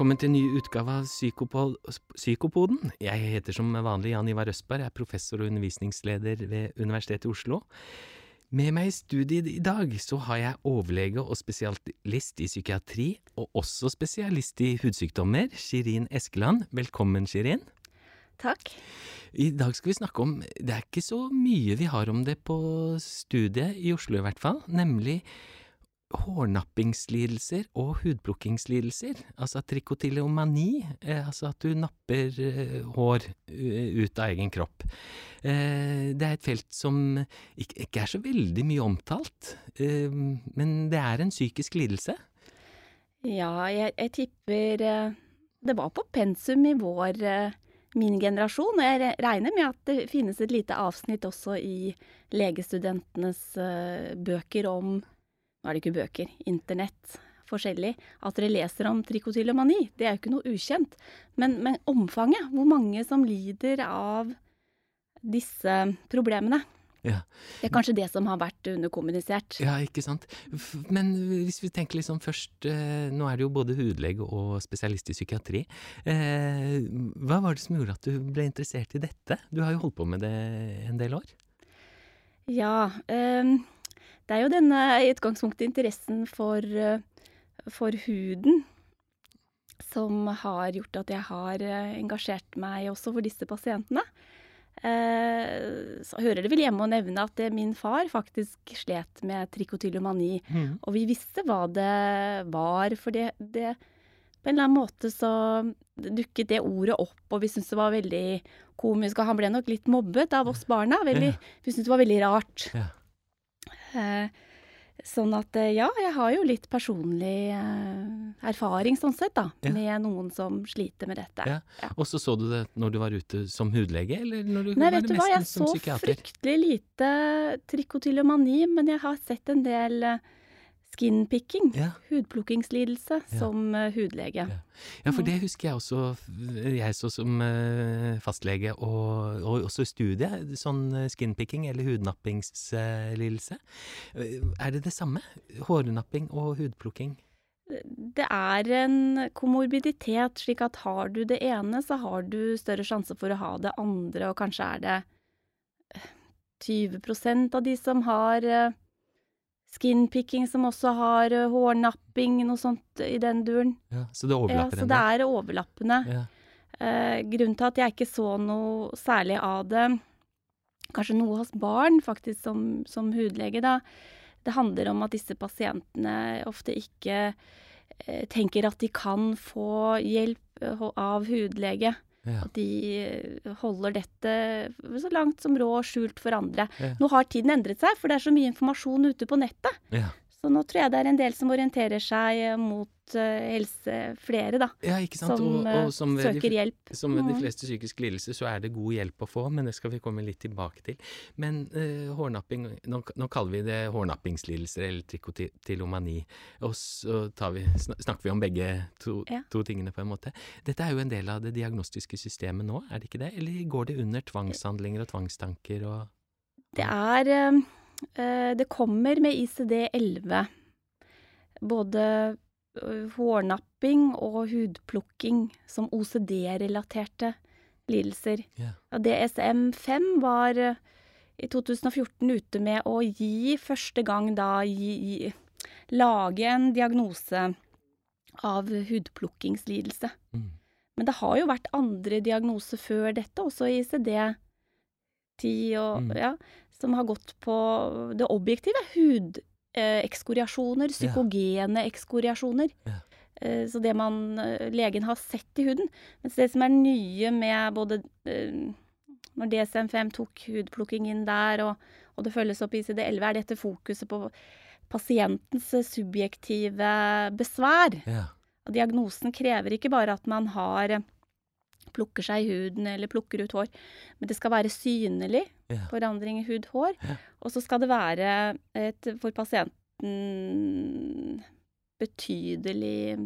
velkommen til en ny utgave av Psykopod Psykopoden. Jeg heter som vanlig Jan Ivar Østberg, er professor og undervisningsleder ved Universitetet i Oslo. Med meg i studiet i dag så har jeg overlege og spesialist i psykiatri, og også spesialist i hudsykdommer, Shirin Eskeland. Velkommen, Shirin. Takk. I dag skal vi snakke om Det er ikke så mye vi har om det på studiet, i Oslo i hvert fall, nemlig hårnappingslidelser og hudplukkingslidelser. Altså trikotileomani, eh, altså at du napper eh, hår uh, ut av egen kropp. Eh, det er et felt som ikke, er så veldig mye omtalt, eh, men det er en psykisk lidelse. Ja, jeg, jeg tipper eh, det var på pensum i vår, eh, min generasjon, og jeg regner med at det finnes et lite avsnitt også i legestudentenes eh, bøker om Nå er det ikke bøker, internett, forskjellig. At dere leser om trikotillomani, det er jo ikke noe ukjent. Men, men omfanget, hvor mange som lider av disse problemene, Ja. det er kanskje det som har vært underkommunisert. Ja, ikke sant. Men hvis vi tenker liksom først eh, Nå er det jo både hudlege og spesialist i psykiatri. Eh, hva var det som gjorde at du ble interessert i dette? Du har jo holdt på med det en del år. Ja, ehm, det er jo denne i utgangspunktet interessen for, eh, for huden som har gjort at jeg har eh, engasjert meg også for disse pasientene. Eh, Så hører det vel hjemme å nevne at min far faktisk slet med trikotillomani. Og vi visste hva det var, for det, det På en eller annen måte så dukket det ordet opp, og vi syntes det var veldig komisk. Og han ble nok litt mobbet av oss barna. Veldig, Ja. Vi syntes det var veldig rart. Ja. Eh, sånn at eh, ja, jeg har jo litt personlig eh, erfaring sånn sett, da. Ja. Med noen som sliter med dette. Ja. Og så så du det når du var ute som hudlege, eller når du Nei, var vet du hva, jeg så fryktelig lite trikotillomani, men jeg har sett en del skinpicking, Ja. hudplukkingslidelse, Ja. som eh, hudlege. Ja. Ja, for det husker jeg også, jeg så som eh, fastlege, og, og også i studiet, sånn eh, skinpicking eller hudnappingslidelse. Er det det samme? Hårnapping og hudplukking? Det er en komorbiditet, slik at har du det ene, så har du større sjanse for å ha det andre, og kanskje er det eh, 20 av de som har skinpicking, som også har eh, hårnapping, noe sånt i den duren. Ja, så det Ja, så det er overlappende. Ja. Eh, grunnen til at jeg ikke så noe særlig av det, kanskje noe hos barn faktisk som, som hudlege, da, det handler om at disse pasientene ofte ikke eh, tenker at de kan få hjelp eh, av hudlege. Ja. De eh, holder dette så langt som råd skjult for andre. Ja. Nå har tiden endret seg, for det er så mye informasjon ute på nettet. Ja. Så nå tror jeg det er en del som orienterer seg eh, mot eh, helse, flere da, ja, ikke sant? som, og, og som søker de hjelp. Som ved de Mhm. fleste psykiske lidelser så er det god hjelp å få, men det skal vi komme litt tilbake til. Men uh, hårnapping, nå, nå kaller vi det hårnappingslidelser eller trikotilomani, og så tar vi, snakker vi om begge to, Ja. to tingene på en måte. Dette er jo en del av det diagnostiske systemet nå, er det ikke det? Eller går det under tvangshandlinger og tvangstanker og Det er eh, eh, Det kommer med ICD-11 både eh, hårnapping og hudplukking som OCD-relaterte lidelser. Yeah. DSM-5 var eh, i 2014 ute med å gi første gang da gi, lage en diagnose av hudplukkingslidelse. mm. Men det har jo vært andre diagnoser før dette, også i ICD-10 og Mm. ja, som har gått på det objektive. Hudekskoriasjoner, psykogene ekskoriasjoner. Ja. Eh, Så det man, eh, legen har sett i huden. Mens det som er nye med både eh, når DSM-5 tok hudplukking inn der, og, og det følges opp i ICD-11, er dette fokuset på pasientens subjektive besvær. Ja. Diagnosen krever ikke bare at man har plukker seg i huden eller plukker ut hår, men det skal være synlig Ja. forandring i hud, hår. Ja. Og så skal det være et for pasienten betydelig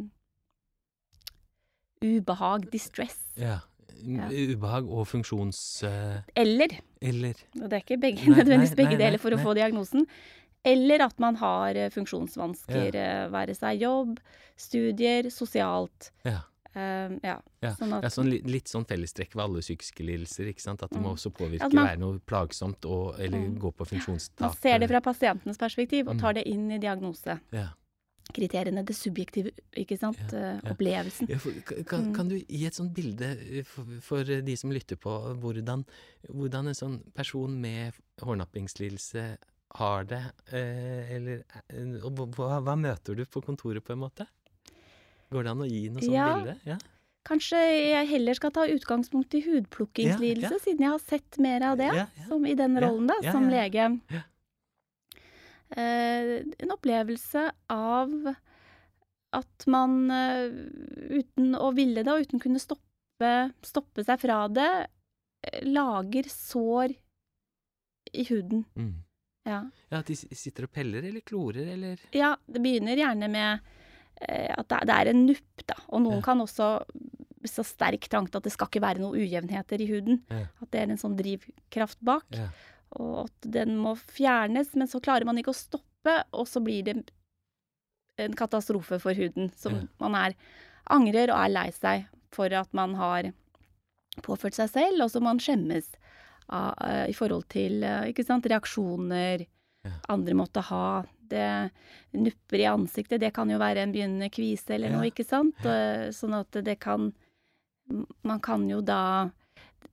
ubehag, distress. ja. Ja. Ubehag og funksjons... Uh... Eller, eller og det er ikke begge, Nei, nødvendigvis begge deler for å nei. få diagnosen, eller at man har eh, funksjonsvansker, eh, være seg jobb, studier, sosialt. Ja. Eh, ja. Ja, Sånn at Ja, sånn, litt sånn fellestrekk ved alle psykiske lidelser, ikke sant? At det må Mm. også påvirke At man- være noe plagsomt og, eller Mm. gå på funksjonstap. man ser det fra pasientens perspektiv og Mm. tar det inn i diagnose. Ja. Det subjektive, ikke sant. Ja, ja. Opplevelsen. Ja, for, kan, Mm. kan du gi et sånt bilde eh, for, for de som lytter på, hvordan, hvordan en sånn person med hårnappingslidelse har det, eh, eller eh, og hva, hva møter du på kontoret, på en måte? Går det an å gi noe sånt Ja. bilde? Ja. Kanskje jeg heller skal ta utgangspunkt i hudplukkingslidelse, Ja, ja. siden jeg har sett mer av det som i den rollen, da, som lege. Ja. Eh, en opplevelse av at man eh, uten å ville det, og uten å kunne stoppe, stoppe seg fra det, eh, lager sår i huden. Mm. Ja. ja, at de sitter og peller eller klorer, eller Ja, det begynner gjerne med at det, er en nupp, da. Og noen Ja. kan også så sterk trang til at det skal ikke være noen ujevnheter i huden. Ja. At det er en sånn drivkraft bak. Ja. Og at den må fjernes, men så klarer man ikke å stoppe, og så blir det en katastrofe for huden. Som man er angrer og er lei seg for at man har påført seg selv, og som man skjemmes av, eh, i forhold til eh, ikke sant, reaksjoner andre måtte ha. Det nupper i ansiktet, det kan jo være en begynnende kvise eller noe, ikke sant? Eh, Sånn at det kan Man kan jo da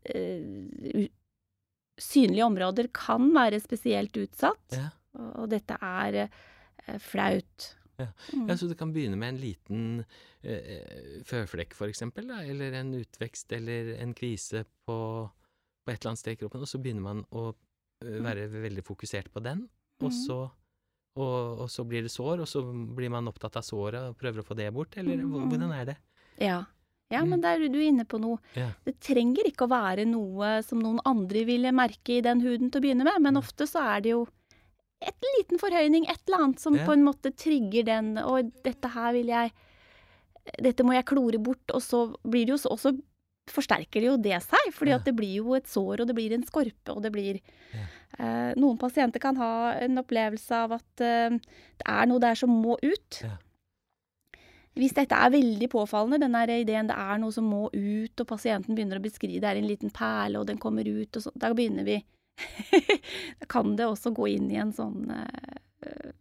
eh, Synlige områder kan være spesielt utsatt, og dette er eh, flaut. Ja. Mm. Ja, Så det kan begynne med en liten eh, føflekk, da, eller en utvekst eller en kvise på, på et eller annet sted i kroppen, og så begynner man å eh, være veldig fokusert på den, og Mhm. så, og, og så blir det sår, og så blir man opptatt av såret og prøver å få det bort, eller Mhm. hvordan er det? Ja. Ja, Mm. men der er du inne på noe. Ja. Det trenger ikke å være noe som noen andre ville merke i den huden til å begynne med, men Mm. ofte så er det jo et liten forhøyning, et eller annet som Ja. på en måte trigger den, og dette her vil jeg Dette må jeg klore bort, og så blir det jo også og så forsterker det jo det seg, fordi det blir jo et sår, og det blir en skorpe, og det blir eh, Noen pasienter kan ha en opplevelse av at eh, det er noe der som må ut. Ja. Hvis dette er veldig påfallende, den ideen det er noe som må ut, og pasienten begynner å beskrive det er en liten perle, og den kommer ut, og så, da begynner vi Da kan det også gå inn i en sånn eh,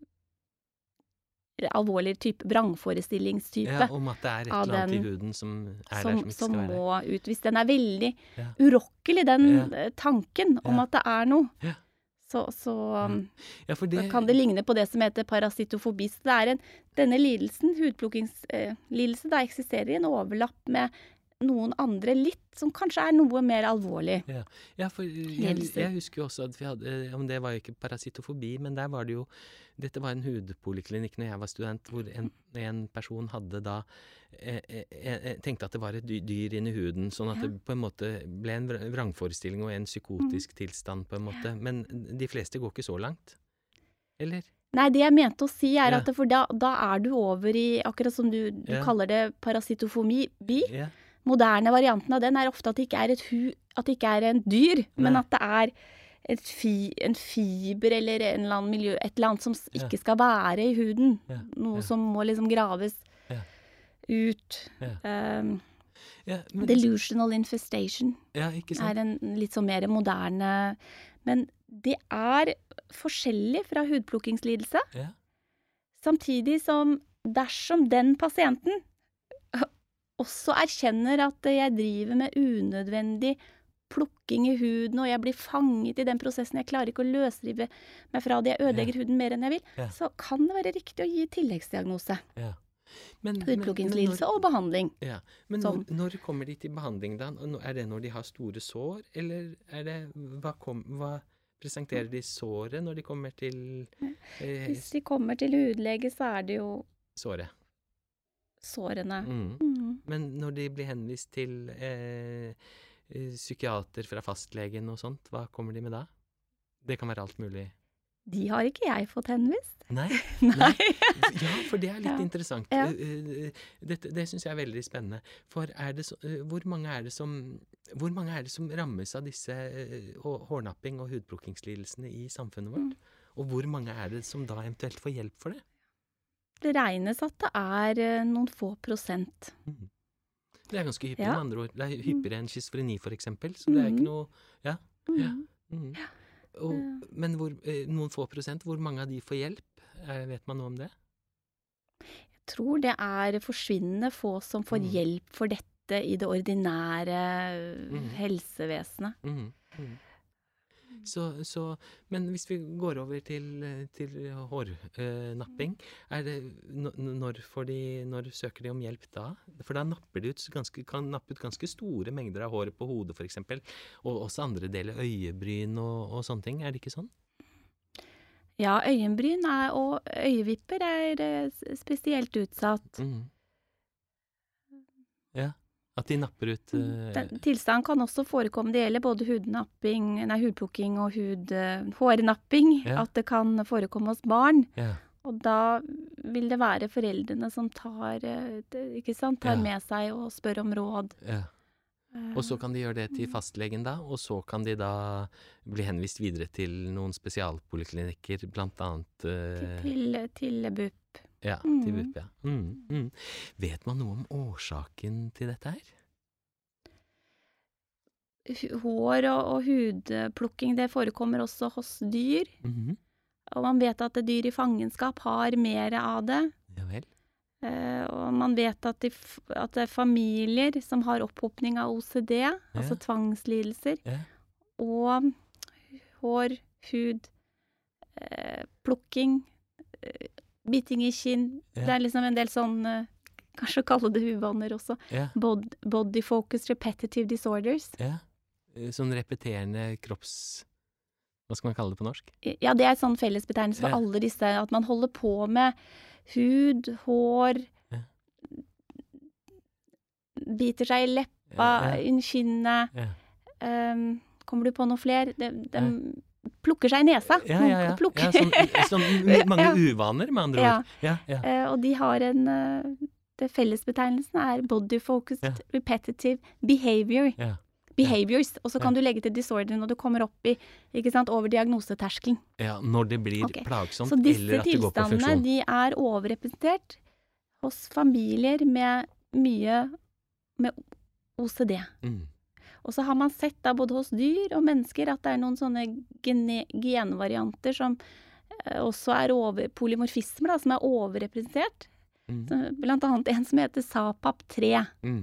alvorlig type vrangforestillingstype. Ja, om at det er et eller annet i huden som er som, der som ikke som skal være må ut. Hvis den er veldig Ja. urokkelig, den Ja. eh, tanken om at det er noe, Ja. så, så Ja, for det kan det ligne på det som heter parasitofobi. Så det er en, denne lidelsen, hudplukkingslidelse, der eksisterer en overlapp med noen andre litt, som kanskje er noe mer alvorlig. Ja, for jeg, jeg husker jo også at vi hadde Om det var jo ikke parasitofobi, men der var det jo Dette var en hudpoliklinikk når jeg var student, hvor en, en person hadde da eh, eh, eh, tenkte at det var et dy- dyr inni huden, sånn at Ja. det på en måte ble en vrangforestilling og en psykotisk tilstand, på en måte. Men de fleste går ikke så langt. Eller? Nei, det jeg mente å si er Ja. at for da, da er du over i, akkurat som du, du Ja. kaller det parasitofomi, Ja. Moderne varianten av den er ofte at det ikke er et, hu, at det ikke er en dyr, men at det er et fi, en fiber eller en eller miljø, et eller annet som ikke Ja. skal være i huden. Ja, Noe ja. som må liksom graves ut. Ja. Um, ja, men, delusional infestation er en litt sånn mer moderne Men det er forskjellig fra hudplukkingslidelse. Ja. Samtidig som dersom den pasienten også erkjenner at jeg driver med unødvendig plukking i huden, og jeg blir fanget i den prosessen, jeg klarer ikke å løsrive meg fra det, jeg ødelegger huden mer enn jeg vil, Ja. så kan det være riktig å gi tilleggsdiagnose. Ja. Men, Hudplukkingslidelse og behandling. Ja, Men når, når kommer de til behandling, da? Er det når de har store sår, eller er det Hva, kom, hva presenterer de såret når de kommer til eh, Hvis de kommer til hudlege, så er det jo såret? Sårene. Mm. Mm. Men når de blir henvist til eh, eh, psykiater fra fastlegen og sånt, hva kommer de med da? Det kan være alt mulig. De har ikke jeg fått henvist. Nei? Nei. Ja, for det er litt Ja. interessant. Ja. Eh, eh, Dette, det syns jeg er veldig spennende. For er det så, hvor, mange er det som, hvor mange er det som rammes av disse hårnapping- og hudplukkingslidelsene i samfunnet vårt? Mm. Og hvor mange er det som da eventuelt får hjelp for det? Det regnes at det er eh, noen få prosent. Mhm. Det er ganske hyppig, Ja. med andre ord. Det er hyppigere enn schizofreni, eksempel. Så det er ikke Mhm. noe Ja. Mm. ja. Mm. Og, men hvor, eh, noen få prosent, hvor mange av de får hjelp? Eh, vet man noe om det? Jeg tror det er forsvinnende få som får Mm. hjelp for dette i det ordinære Mm. helsevesenet. Mhm. Så, så Men hvis vi går over til, til hårnapping, er det når, de, når søker de om hjelp da? For da napper de ut ganske, kan nappe ut ganske store mengder av håret på hodet, f.eks. Og også andre deler, øyebryn og, og sånne ting. Er det ikke sånn? Ja, øyenbryn er, og øyevipper er eh, spesielt utsatt. Mhm. At de napper ut uh, Den tilstanden kan også forekomme. Det gjelder både hudnapping, nei, hudplukking og hud, uh, hårnapping. Ja. At det kan forekomme hos barn. Ja. Og da vil det være foreldrene som tar, eh, ikke sant, tar Ja. med seg og spør om råd. ja. Og så kan de gjøre det til fastlegen da, og så kan de da bli henvist videre til noen spesialpoliklinikker, blant annet eh, til, til BUP. Ja, til Mm. BUP, ja. Mm, mm. Vet man noe om årsaken til dette her? Hår og, og hudplukking, det forekommer også hos dyr. Mhm. Og man vet at dyr i fangenskap har mer av det. Ja vel. Eh, og man vet at, de, at det er familier som har opphopning av OCD, altså tvangslidelser, Ja. og hår, hud, eh, plukking, eh, biting i kinn. Ja. Det er liksom en del sånn Kanskje Kanskje kalle det uvaner også. Ja, Bod, body focus repetitive disorders. ja. Eh, Sånn repeterende kropps... Hva skal man kalle det på norsk? Ja, det er sånn fellesbetegnelse for Ja. alle disse. At man holder på med hud, hår Ja. Biter seg i leppa, Ja, ja. i kinnet. Ehm, kommer du på noe fler? De, de plukker seg i nesa. Ja, ja, ja. Ja sånn, sånn mange uvaner, med andre ord. Ja, ja. Eh, og de har en uh, det Fellesbetegnelsen er body focused Ja. repetitive behavior. ja. Behaviors. Og så kan du legge til disorder når du kommer opp i, ikke sant, over diagnoseterskelen. ja når det blir okay. plagsomt, eller at det går på funksjon. Så disse tilstandene de er overrepresentert hos familier med mye med OCD. Mm. Og så har man sett da både hos dyr og mennesker at det er noen sånne genvarianter som eh, også er over, polymorfismer, da, som er overrepresentert. Mm. Blant annet en som heter SAPAP3. Mm.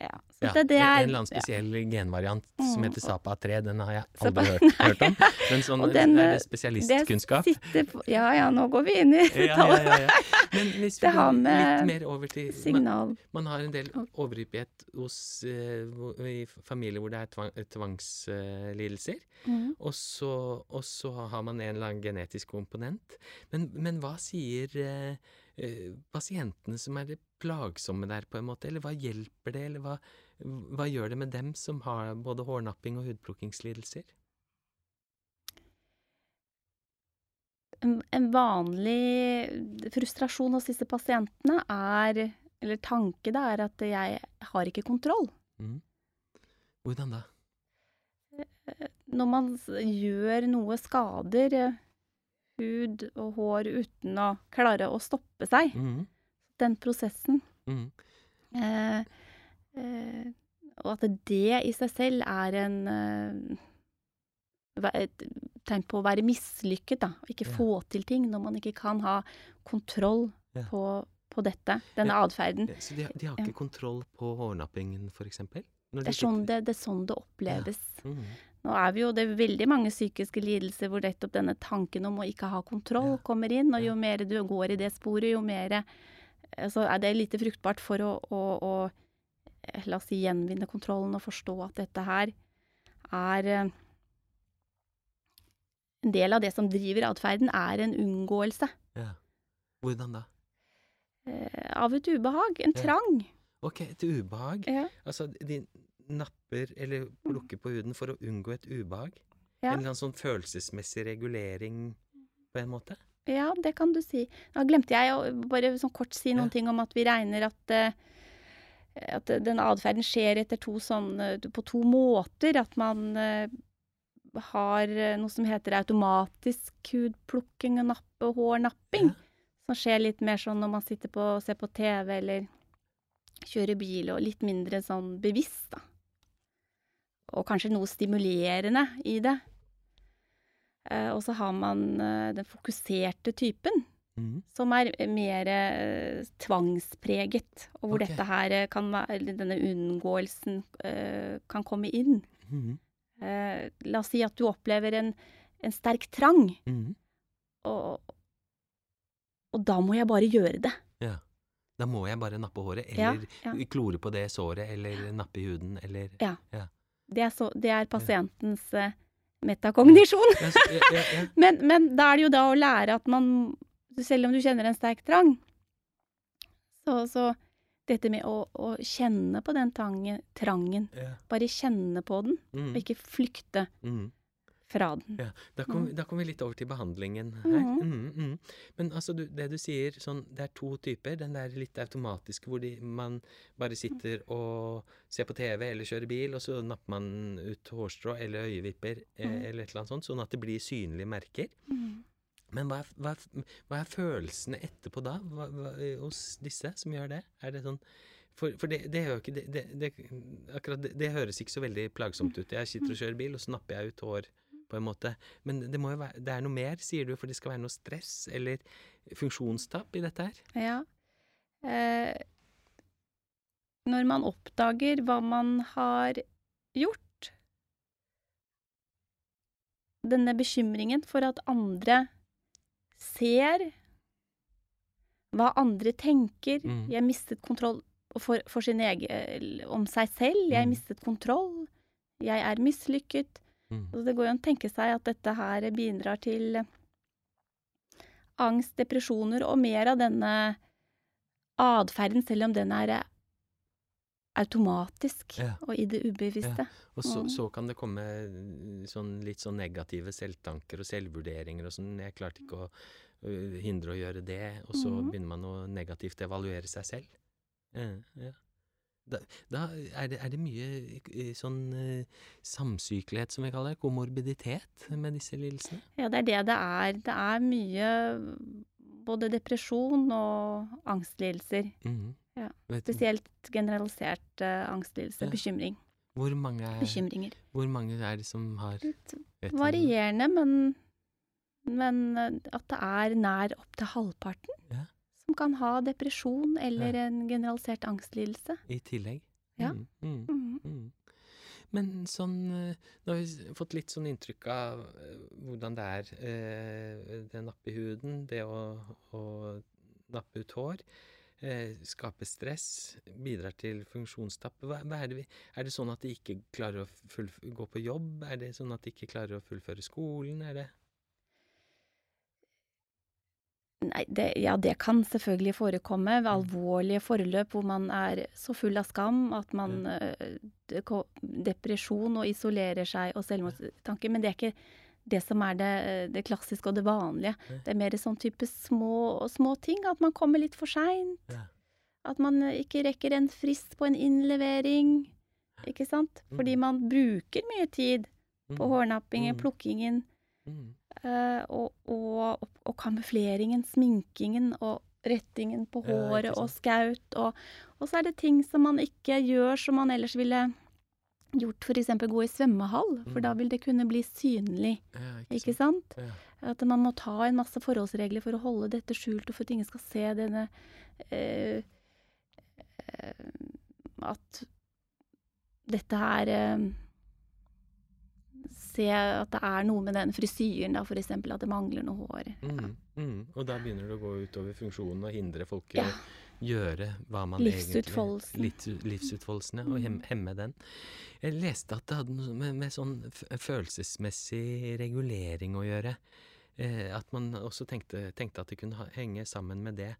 Ja, så Ja, det, det er, en eller annen spesiell genvariant som Mm. heter SAPA3, den har jeg aldri hørt, hørt om. Men sånn den, er det det spesialistkunnskap. Det på Ja ja, nå går vi inn i Ja, ja, ja, ja. Men hvis vi går litt mer over til signal. man har en del overhyppighet hos uh, i familier hvor det er tvang, tvangslidelser. Mm. Og så, og så har man en eller annen genetisk komponent. Men, men hva sier eh, eh, pasientene som er det plagsomme der, på en måte? Eller hva hjelper det, eller hva, hva gjør det med dem som har både hårnapping og hudplukkingslidelser? En, vanlig frustrasjon hos disse pasientene er, eller tanke da, er at jeg har ikke kontroll. Mm. Hvordan da? Når man gjør noe skader eh, hud og hår uten å klare å stoppe seg, Mm. Den prosessen, Mm. eh, eh, og at det i seg selv er en eh, et tegn på å være mislykket, da. Ikke Ja. få til ting når man ikke kan ha kontroll Ja. på, på dette, denne Ja. atferden. Så de, de har Ja. ikke kontroll på hårnappingen, eksempel? Det er sånn det, det, er sånn det oppleves. Mm. Nå er vi jo, Det er veldig mange psykiske lidelser hvor nettopp denne tanken om å ikke ha kontroll Ja. kommer inn. Og jo mer du går i det sporet, jo mer altså er det lite fruktbart for å, å, å eh, la oss si gjenvinne kontrollen og forstå at dette her er eh, En del av det som driver atferden, er en unngåelse Ja. Hvordan da? eh, av et ubehag. En Ja. trang. Ok, et ubehag. Ja. Altså, de napper eller plukker på huden for å unngå et ubehag? Ja. En eller annen sånn følelsesmessig regulering, på en måte? Ja, det kan du si. Da glemte jeg å bare sånn kort si noen Ja. ting om at vi regner at, eh, at denne atferden skjer to sånn, eh, på to måter. At man eh, har eh, noe som heter automatisk hudplukking og nappe, hårnapping. Ja. Som skjer litt mer sånn når man sitter på, ser på TV eller kjører bil, og litt mindre sånn bevisst, da. Og kanskje noe stimulerende i det. Eh, og så har man eh, den fokuserte typen, mm. som er mer eh, tvangspreget, og hvor okay. dette her kan være denne unngåelsen kan komme inn. Mm. La oss si at du opplever en, en sterk trang, Mm. og, og da må jeg bare gjøre det. Ja. Da må jeg bare nappe håret, eller ja. klore på det såret, eller nappe i huden, eller Det er, så, det er pasientens metakognisjon. Men, men da er det jo da å lære at man Selv om du kjenner en sterk trang, så, så dette med å, å kjenne på den trangen, trangen, yeah. bare kjenne på den, mm. og ikke flykte Mhm. Fra den. Ja, da kom, Mm. kom vi litt over til behandlingen her. Mhm. mm. mhm. Men altså, du, det du sier, sånn, det er to typer. Den der litt automatiske hvor de, man bare sitter og ser på TV eller kjører bil, og så napper man ut hårstrå eller øyevipper eh, Mhm. eller et eller annet sånt, sånn at det blir synlige merker. Mm. Men hva er, hva er, hva er følelsene etterpå da, hva, hos disse som gjør det? Er det sånn For, for det, det, ikke, det, det, akkurat det, det høres ikke så veldig plagsomt ut. Jeg sitter og kjører bil, og så napper jeg ut hår, på en måte. Men det må jo være, det er noe mer, sier du, for det skal være noe stress eller funksjonstap i dette her? Ja. Eh, når man oppdager hva man har gjort Denne bekymringen for at andre ser hva andre tenker. Mm. Jeg mistet kontroll for, for sin egen, om seg selv. Jeg Mm. mistet kontroll. Jeg er mislykket. Mm. Så det går jo an å tenke seg at dette her bidrar til angst, depresjoner og mer av denne atferden, selv om den er eh, automatisk Ja. og i det ubevisste. Og så, Mm. så kan det komme mm, sånn, litt sånn negative selvtanker og selvvurderinger og sånn. Jeg klarte ikke å hindre å gjøre det, og så Mhm. begynner man å negativt evaluere seg selv. Eh, ja. Da, da er, det, er det mye eh, sånn eh, samsykelighet, som vi kaller det, komorbiditet, med disse lidelsene? Ja, det er det det er. Det er mye både depresjon og angstlidelser. Mhm. Ja, Spesielt generalisert uh, angstlidelse. Ja. Bekymring. hvor, mange er, Bekymringer. hvor mange er det som har Litt Varierende, men, men eh, at det er nær opptil halvparten Ja. Som kan ha depresjon eller en generalisert angstlidelse. I tillegg? Ja. Mm, mm. mm. Mm. Men sånn eh, Nå har vi fått litt sånn inntrykk av eh, hvordan det er. eh, Det nappe i huden, det å, å nappe ut hår. eh, Skape stress, bidrar til funksjonstap. Hva, hva er, det vi, er det sånn at de ikke klarer å gå på jobb? Er det sånn at de ikke klarer å fullføre skolen? Er det Nei, det, ja, det kan selvfølgelig forekomme ved alvorlige forløp hvor man er så full av skam at man eh, det Depresjon og isolerer seg og selvmordstanker. Men det er ikke det som er det, det klassiske og det vanlige. Det er mer sånn type små, små ting. At man kommer litt for seint. Ja. At man eh, ikke rekker en frist på en innlevering. Ikke sant? Fordi Mm. man bruker mye tid på Mm, hårnappingen, Mm. plukkingen. Mm, Eh, og, og, og kamufleringen, sminkingen og rettingen på håret ikke og sant. skaut. Og, og så er det ting som man ikke gjør som man ellers ville gjort, f.eks. gå i svømmehall, for Mm. da vil det kunne bli synlig, ja, ikke sant? Ja. At man må ta en masse forholdsregler for å holde dette skjult, og for at ingen skal se denne eh, eh, At dette her eh, Se at det er noe med den frisyren, da, for eksempel at det mangler noe hår. Mm, mm. Og da begynner det å gå utover funksjonen og hindre folk i Ja. å gjøre hva man Livsutfoldelsen. egentlig Livs, Livsutfoldelsen, og hem, Mm. hemme den. Jeg leste at det hadde noe med, med sånn følelsesmessig regulering å gjøre. Eh, at man også tenkte, tenkte at det kunne ha, henge sammen med det.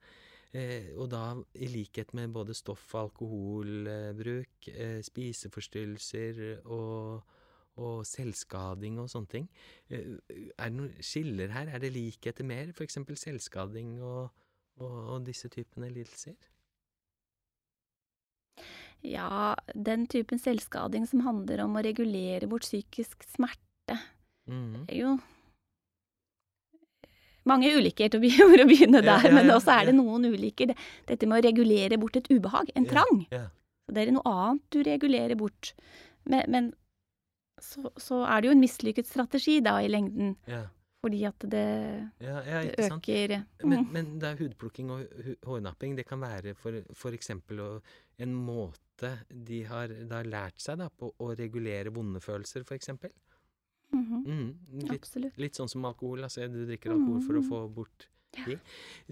Eh, og da, i likhet med både stoff- og alkoholbruk, eh, spiseforstyrrelser og, og selvskading og sånne ting. Eh, Er det noen skiller her? Er det likheter mer? F.eks. selvskading og, og, og disse typene lidelser? Ja, den typen selvskading som handler om å regulere bort psykisk smerte, mm. er jo mange ulykker til å begynne begynne Ja, der, ja, men også er det noen ulykker. Dette med å regulere bort et ubehag, en trang. Ja. Så det er noe annet du regulerer bort. Men, men så, så er det jo en mislykket strategi da i lengden, Ja. fordi at det, Ja, ja, det øker Men, mm. men det er hudplukking og hårnapping. Det kan være for, for eksempel en måte de har da lært seg da, på å regulere vonde følelser, for eksempel. -hmm. Mm, litt, Absolutt. litt sånn som alkohol. Altså du drikker alkohol for å Mm. få bort de.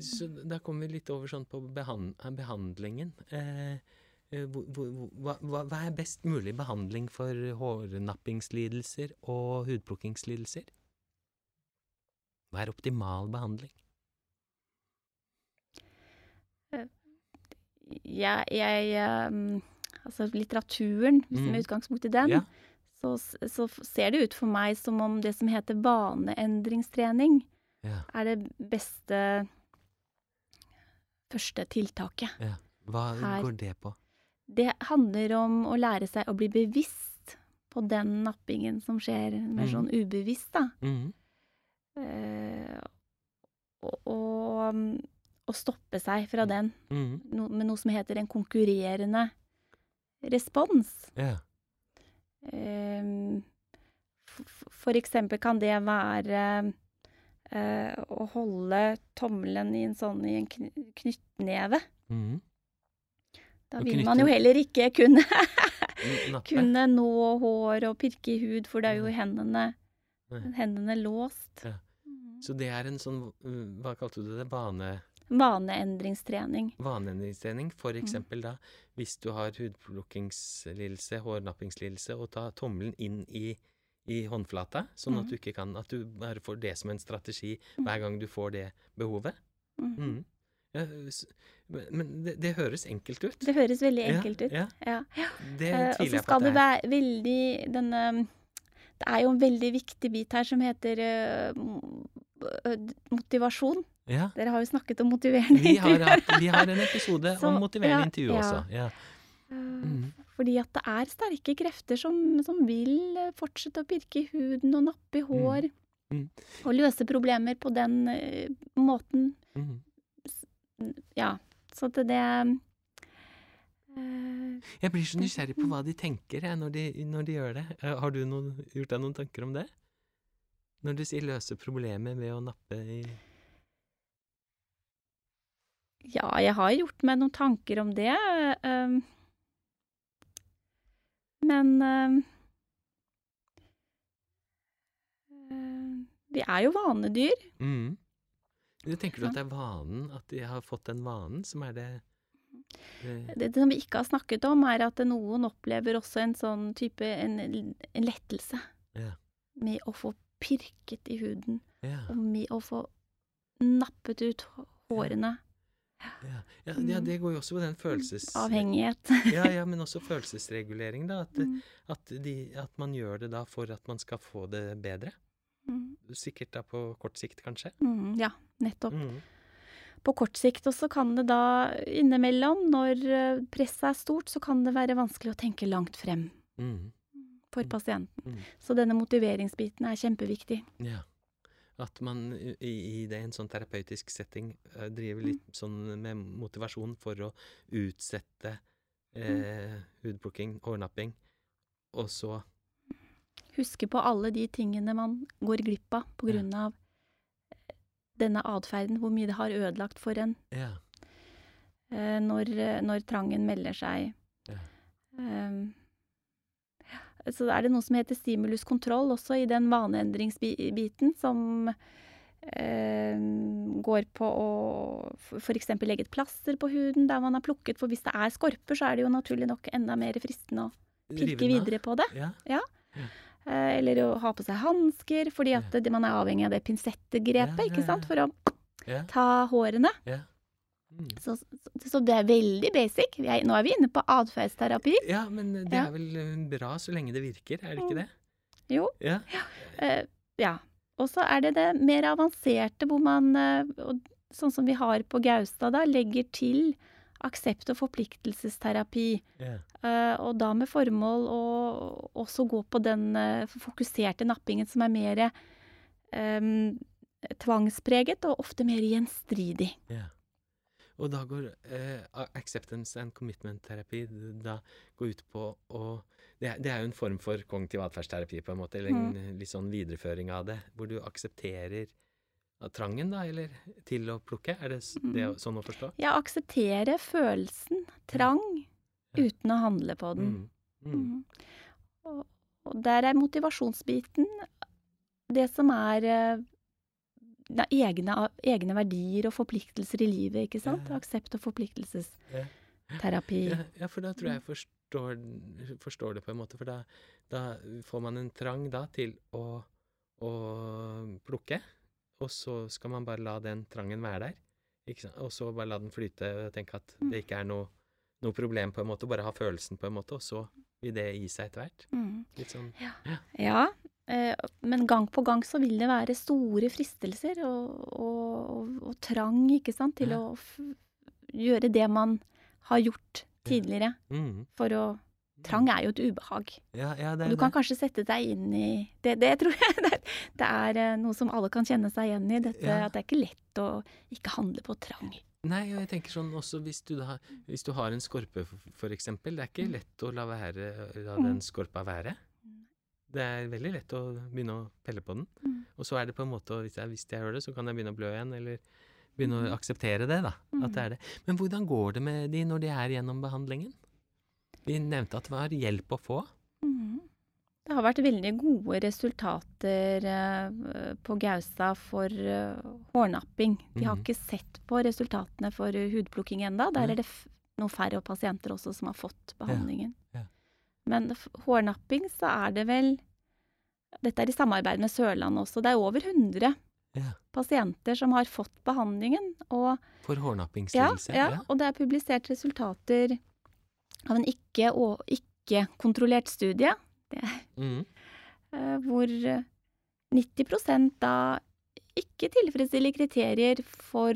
Så da kommer vi litt over sånn på behand, behandlingen. Eh, eh, hva, hva, hva er best mulig behandling for hårnappingslidelser og hudplukkingslidelser? Hva er optimal behandling? Jeg, jeg um, Altså litteraturen, hvis mm. med utgangspunkt i den, Ja. så, så ser det ut for meg som om det som heter vaneendringstrening, Ja. er det beste første tiltaket. ja. Hva Her. går det på? Det handler om å lære seg å bli bevisst på den nappingen som skjer, mer mm. sånn ubevisst, da. Mm. Uh, og, og, og stoppe seg fra den mm. no, med noe som heter en konkurrerende respons. Yeah. Uh, For eksempel kan det være uh, å holde tommelen i en sånn i en kny knyttneve. Mhm. Da vil man jo heller ikke kunne, kunne nå hår og pirke i hud, for det er jo Nei. hendene, hendene låst. Ja. Mm. Så det er en sånn, uh, hva kalte du det, vane, Vaneendringstrening. vaneendringstrening? For Mm. eksempel da, hvis du har hudplukkingslidelse, hårnappingslidelse, og ta tommelen inn i, i håndflata, sånn at du ikke kan, at du bare får det som en strategi Mm. hver gang du får det behovet. Mhm. Ja, men det, det høres enkelt ut. Det høres veldig Ja, enkelt ut. Ja, Ja. det Eh, tviler jeg på Og så skal det være veldig denne Det er jo en veldig viktig bit her som heter uh, eh, motivasjon. Ja. Dere har jo snakket om motiverende Vi intervju. Vi, vi har en episode Så, om motiverende ja, intervju også. Ja. Eh, Mhm. Fordi at det er sterke krefter som, som vil eh, fortsette å pirke i huden og nappe i hår. Mm. Og løse problemer på den uh, måten. Mhm. Ja. Så at det eh, Jeg blir så nysgjerrig på hva de tenker jeg, når, de, når de gjør det. Eh, Har du noen, gjort deg noen tanker om det? Når du sier 'løse problemet' ved å nappe i Ja, jeg har gjort meg noen tanker om det. ehm. men eh, Vi er jo vanedyr. mm. Tenker du at det er vanen, at de har fått den vanen, som er det, det Det, som vi ikke har snakket om, er at noen opplever også en sånn type en, en lettelse Ja. med å få pirket i huden, Ja. og med å få nappet ut hårene. Ja. Ja, ja, det går jo også på den følelses... Avhengighet. Ja, ja, men også følelsesregulering, da. At, Mm, at, de, at man gjør det da for at man skal få det bedre. Mm, Sikkert da på kort sikt, kanskje. mm, ja, nettopp. Mm. På kort sikt også kan det da innimellom, når eh, presset er stort, så kan det være vanskelig å tenke langt frem Mm. for Mm. pasienten. Mm. Så denne motiveringsbiten er kjempeviktig. Ja. At man i, i det, en sånn terapeutisk setting eh, driver litt sånn med motivasjon for å utsette eh, hudplukking, hårnapping, og så Huske på alle de tingene man går glipp av på Ja. grunn av eh, denne atferden, hvor mye det har ødelagt for en Ja. eh, når, eh, når trangen melder seg. Ja. Um, så er det noe som heter stimuluskontroll også i den vaneendringsbiten, som Uh, går på å f.eks. legge et plaster på huden der man har plukket, for hvis det er skorper, så er det jo naturlig nok enda mer fristende å pirke videre på det. Ja. Eh, Eller å ha på seg hansker, fordi at yeah. man er avhengig av det pinsettegrepet, yeah, ikke sant, for å yeah. ta hårene. Mm. Så, så, det er veldig basic. Er, nå er vi inne på atferdsterapi. ja, men det er vel eh, bra så lenge det virker, er det ikke det? Jo. Ja. Uh, ja. Og så er det det mer avanserte, hvor man, uh, sånn som vi har på Gaustad, da, legger til aksept- og forpliktelsesterapi. Yeah. Eh, og da med formål å også gå på den eh, fokuserte nappingen som er mer tvangspreget og ofte mer gjenstridig. Yeah. Og da går uh, acceptance and commitment-terapi da går ut på å det er, det er jo en form for kognitiv atferdsterapi, på en måte, eller en mm. litt sånn videreføring av det, hvor du aksepterer trangen, da, eller til å plukke? Er det, det er sånn å forstå? Ja, akseptere følelsen, trang, uten å handle på den. Mm. Mm. Mm. Og, og der er motivasjonsbiten det som er eh, er egne, egne verdier og forpliktelser i livet, ikke sant? Ja. Aksept og forpliktelsesterapi. Ja, ja, for da tror jeg jeg forstår, forstår det på en måte, for da, da får man en trang da til å, å plukke, og så skal man bare la den trangen være der, ikke sant? og så bare la den flyte og tenke at det ikke er noe, noe problem på en måte, bare ha følelsen på en måte, og så vil det gi seg etter hvert. Mm. Litt sånn, Ja, eh, men gang på gang så vil det være store fristelser og, og, og, og trang, ikke sant, til Ja. å gjøre det man har gjort tidligere. mm, For å Trang er jo et ubehag. ja, ja, det Og du kan det. kanskje sette deg inn i Det, det tror jeg det, er- det eh, noe som alle kan kjenne seg igjen i. Dette Ja. at det er ikke lett å ikke handle på trang. Nei, og jeg tenker sånn også hvis du da, hvis du har en skorpe for, for eksempel, det er ikke lett å la være, la den skorpa være. Det er veldig lett å begynne å pelle på den. Mm. Og så er det på en måte, hvis jeg, hvis jeg gjør det, så kan jeg begynne å blø igjen, eller begynne å akseptere det, da. At det er det. Men hvordan går det med de når de er gjennom behandlingen? Vi nevnte at det var hjelp å få. Mhm. Det har vært veldig gode resultater eh, på Gaustad for eh, hårnapping. De har Mhm. ikke sett på resultatene for hudplukking enda. Der er det noen færre pasienter også som har fått behandlingen. ja. Men hårnapping så er det vel Dette er i samarbeid med Sørlandet også. Det er over 100 Ja. pasienter som har fått behandlingen. Og, For hårnappingslidelse. ja, og det er publisert resultater av en ikke-kontrollert ikke-kontrollert studie. Det Mhm. eh, hvor eh, 90 da ikke tilfredsstiller kriterier for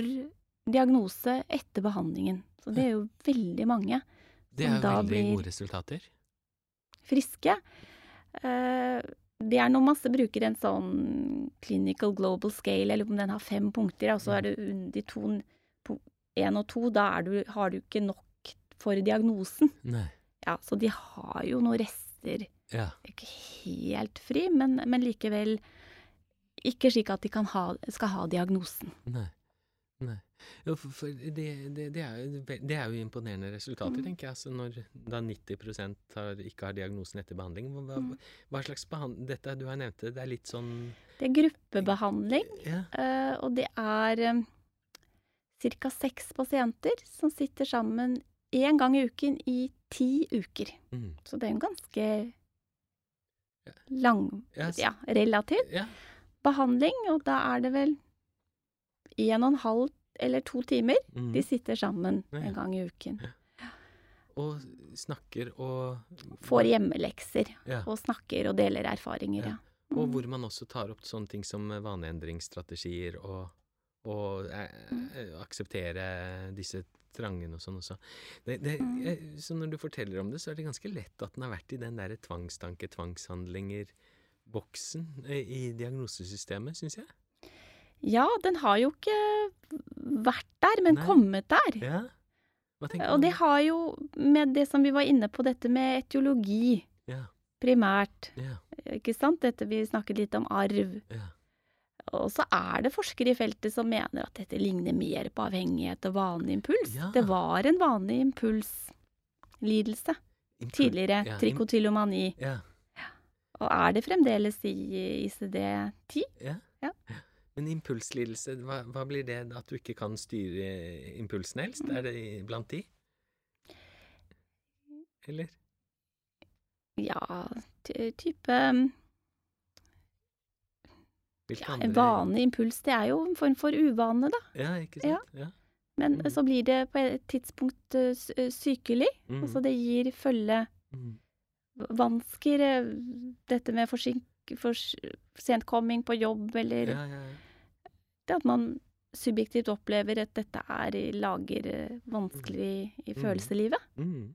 diagnose etter behandlingen. Så det er jo veldig mange Det er jo veldig gode resultater. friske. Eh, Det er når man bruker en sånn clinical global scale, eller om den har fem punkter, og så er det de to én og to, da du, har du ikke nok for diagnosen. Nei. Ja, så de har jo noen rester Ja. ikke helt fri, men, men likevel ikke slik at de kan ha, skal ha diagnosen. Nei. Nei. Jo, det, det, det, er jo, det er jo imponerende resultater, Mm. tenker jeg. Altså når da 90 har, ikke har diagnosen etter behandling. Hva, Mm. hva slags behandling Dette du har nevnt, det er litt sånn Det er gruppebehandling, Ja. eh, og det er ca. seks pasienter som sitter sammen én gang i uken i ti uker. Mm. Så det er en ganske lang, yes. ja, relativ Yeah. behandling, og da er det vel en og en halv eller to timer Mm. de sitter sammen Ja, ja. en gang i uken. Og snakker og Får hjemmelekser Ja. og snakker og deler erfaringer, Ja. Mm. Og hvor man også tar opp sånne ting som vaneendringsstrategier og, og eh, Mm. eh, akseptere disse trangene og sånn også. Det, det, Mm. jeg, så når du forteller om det, så er det ganske lett at den har vært i den derre tvangstanke, tvangshandlinger-boksen eh, i diagnosesystemet, syns jeg. Ja, den har jo ikke vært der, men Nei. kommet der. Ja. Hva du Og det har jo med det som vi var inne på, dette med etiologi Ja. primært, Ja. ikke sant? Dette vi snakket litt om arv. ja. Og så er det forskere i feltet som mener at dette ligner mer på avhengighet og vanlig impuls. Ja. Det var en vanlig impulslidelse Impul- tidligere, ja, trikotillomani, Ja. og er det fremdeles i ICD-10. ja. Ja. Men impulslidelse, hva, hva blir det at du ikke kan styre impulsen helst? Er det blant de? Eller? Ja, type Hvilke ja, En vanlig impuls, det er jo en form for uvane, da. Ja, ikke sant? Ja. Men Mm. så blir det på et tidspunkt eh, eh, sykelig. Mm. Altså det gir følge Mm. vansker, eh, dette med forsink, for sentkomming på jobb, eller Ja, ja, ja. det at man subjektivt opplever at dette er i lager vanskelig i Mm. følelseslivet. Mm.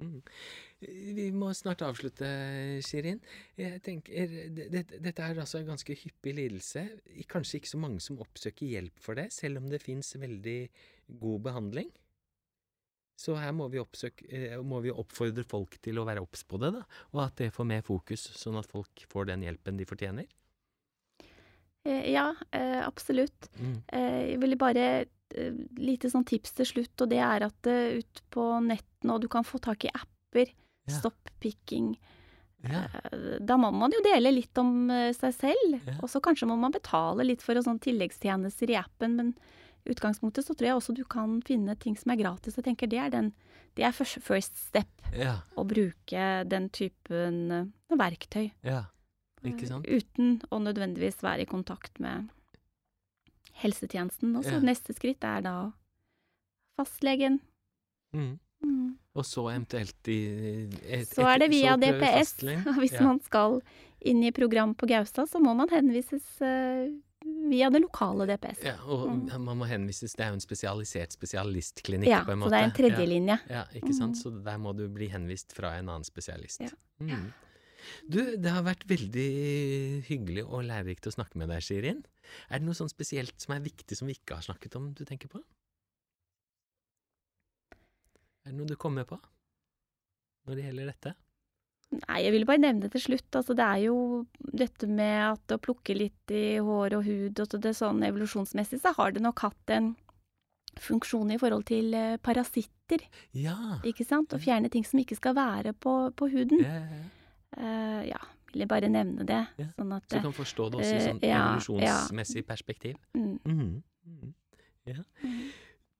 Mm. Vi må snart avslutte, Shirin. Jeg tenker, Dette er altså en ganske hyppig lidelse. Kanskje ikke så mange som oppsøker hjelp for det, selv om det fins veldig god behandling. Så her må vi, oppsøke, eh, må vi, oppfordre folk til å være obs på det, da, og at det får mer fokus, sånn at folk får den hjelpen de fortjener. Eh, ja, eh, absolutt. Mm. Jeg ville bare lite sånn tips til slutt, og det er at ut på nettene, og du kan få tak i apper ja. Stopp-picking. Ja. Eh, da må man jo dele litt om eh, seg selv, ja. og så kanskje må man betale litt for sånn tilleggstjenester i appen, men i utgangspunktet så tror jeg også du kan finne ting som er gratis. Jeg tenker det er, den, det er first step. Ja. Å bruke den typen uh, verktøy. Uten å nødvendigvis være i kontakt med helsetjenesten. Og så neste skritt er da fastlegen. Mm. Mm. Og så eventuelt i et, Så er det via DPS. Hvis ja. man skal inn i program på Gaustad, så må man henvises uh, via det lokale DPS. Ja, og mm. man må henvises Det er jo en spesialisert spesialistklinikk, ja, på en måte. Ja, så det er en tredjelinje. Ja, ja, ikke sant. Mm. Så der må du bli henvist fra en annen spesialist. Ja. Du, det har vært veldig hyggelig og lærerikt å snakke med deg, Shirin. Er det noe sånn spesielt som er viktig som vi ikke har snakket om, du tenker på? Er det noe du kommer på når det gjelder dette? Nei, jeg ville bare nevne til slutt. Altså, det er jo dette med at å plukke litt i hår og hud og det sånn evolusjonsmessig, så har det nok hatt en funksjon i forhold til eh, parasitter. Ja. Ikke sant? Å fjerne ting som ikke skal være på, på huden. Ja, ja, uh, ja. Ville bare nevne det. Ja. Sånn at, så du kan forstå det også i sånn uh, evolusjonsmessig perspektiv. Mm. Mm. Mm. Ja. Mm.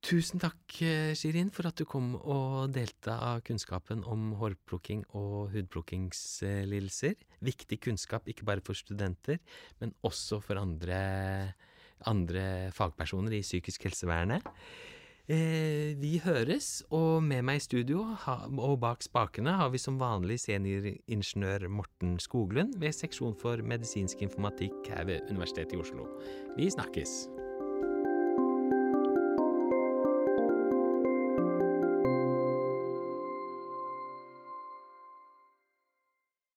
Tusen takk, eh, Shirin, for at du kom og delte av kunnskapen om hårplukking og hudplukkingslidelser. Viktig kunnskap ikke bare for studenter, men også for andre, andre fagpersoner i psykisk helsevernet. Eh, vi høres, og med meg i studio ha, og bak spakene har vi som vanlig senioringeniør Morten Skoglund ved seksjon for medisinsk informatikk her ved Universitetet i Oslo. Vi snakkes!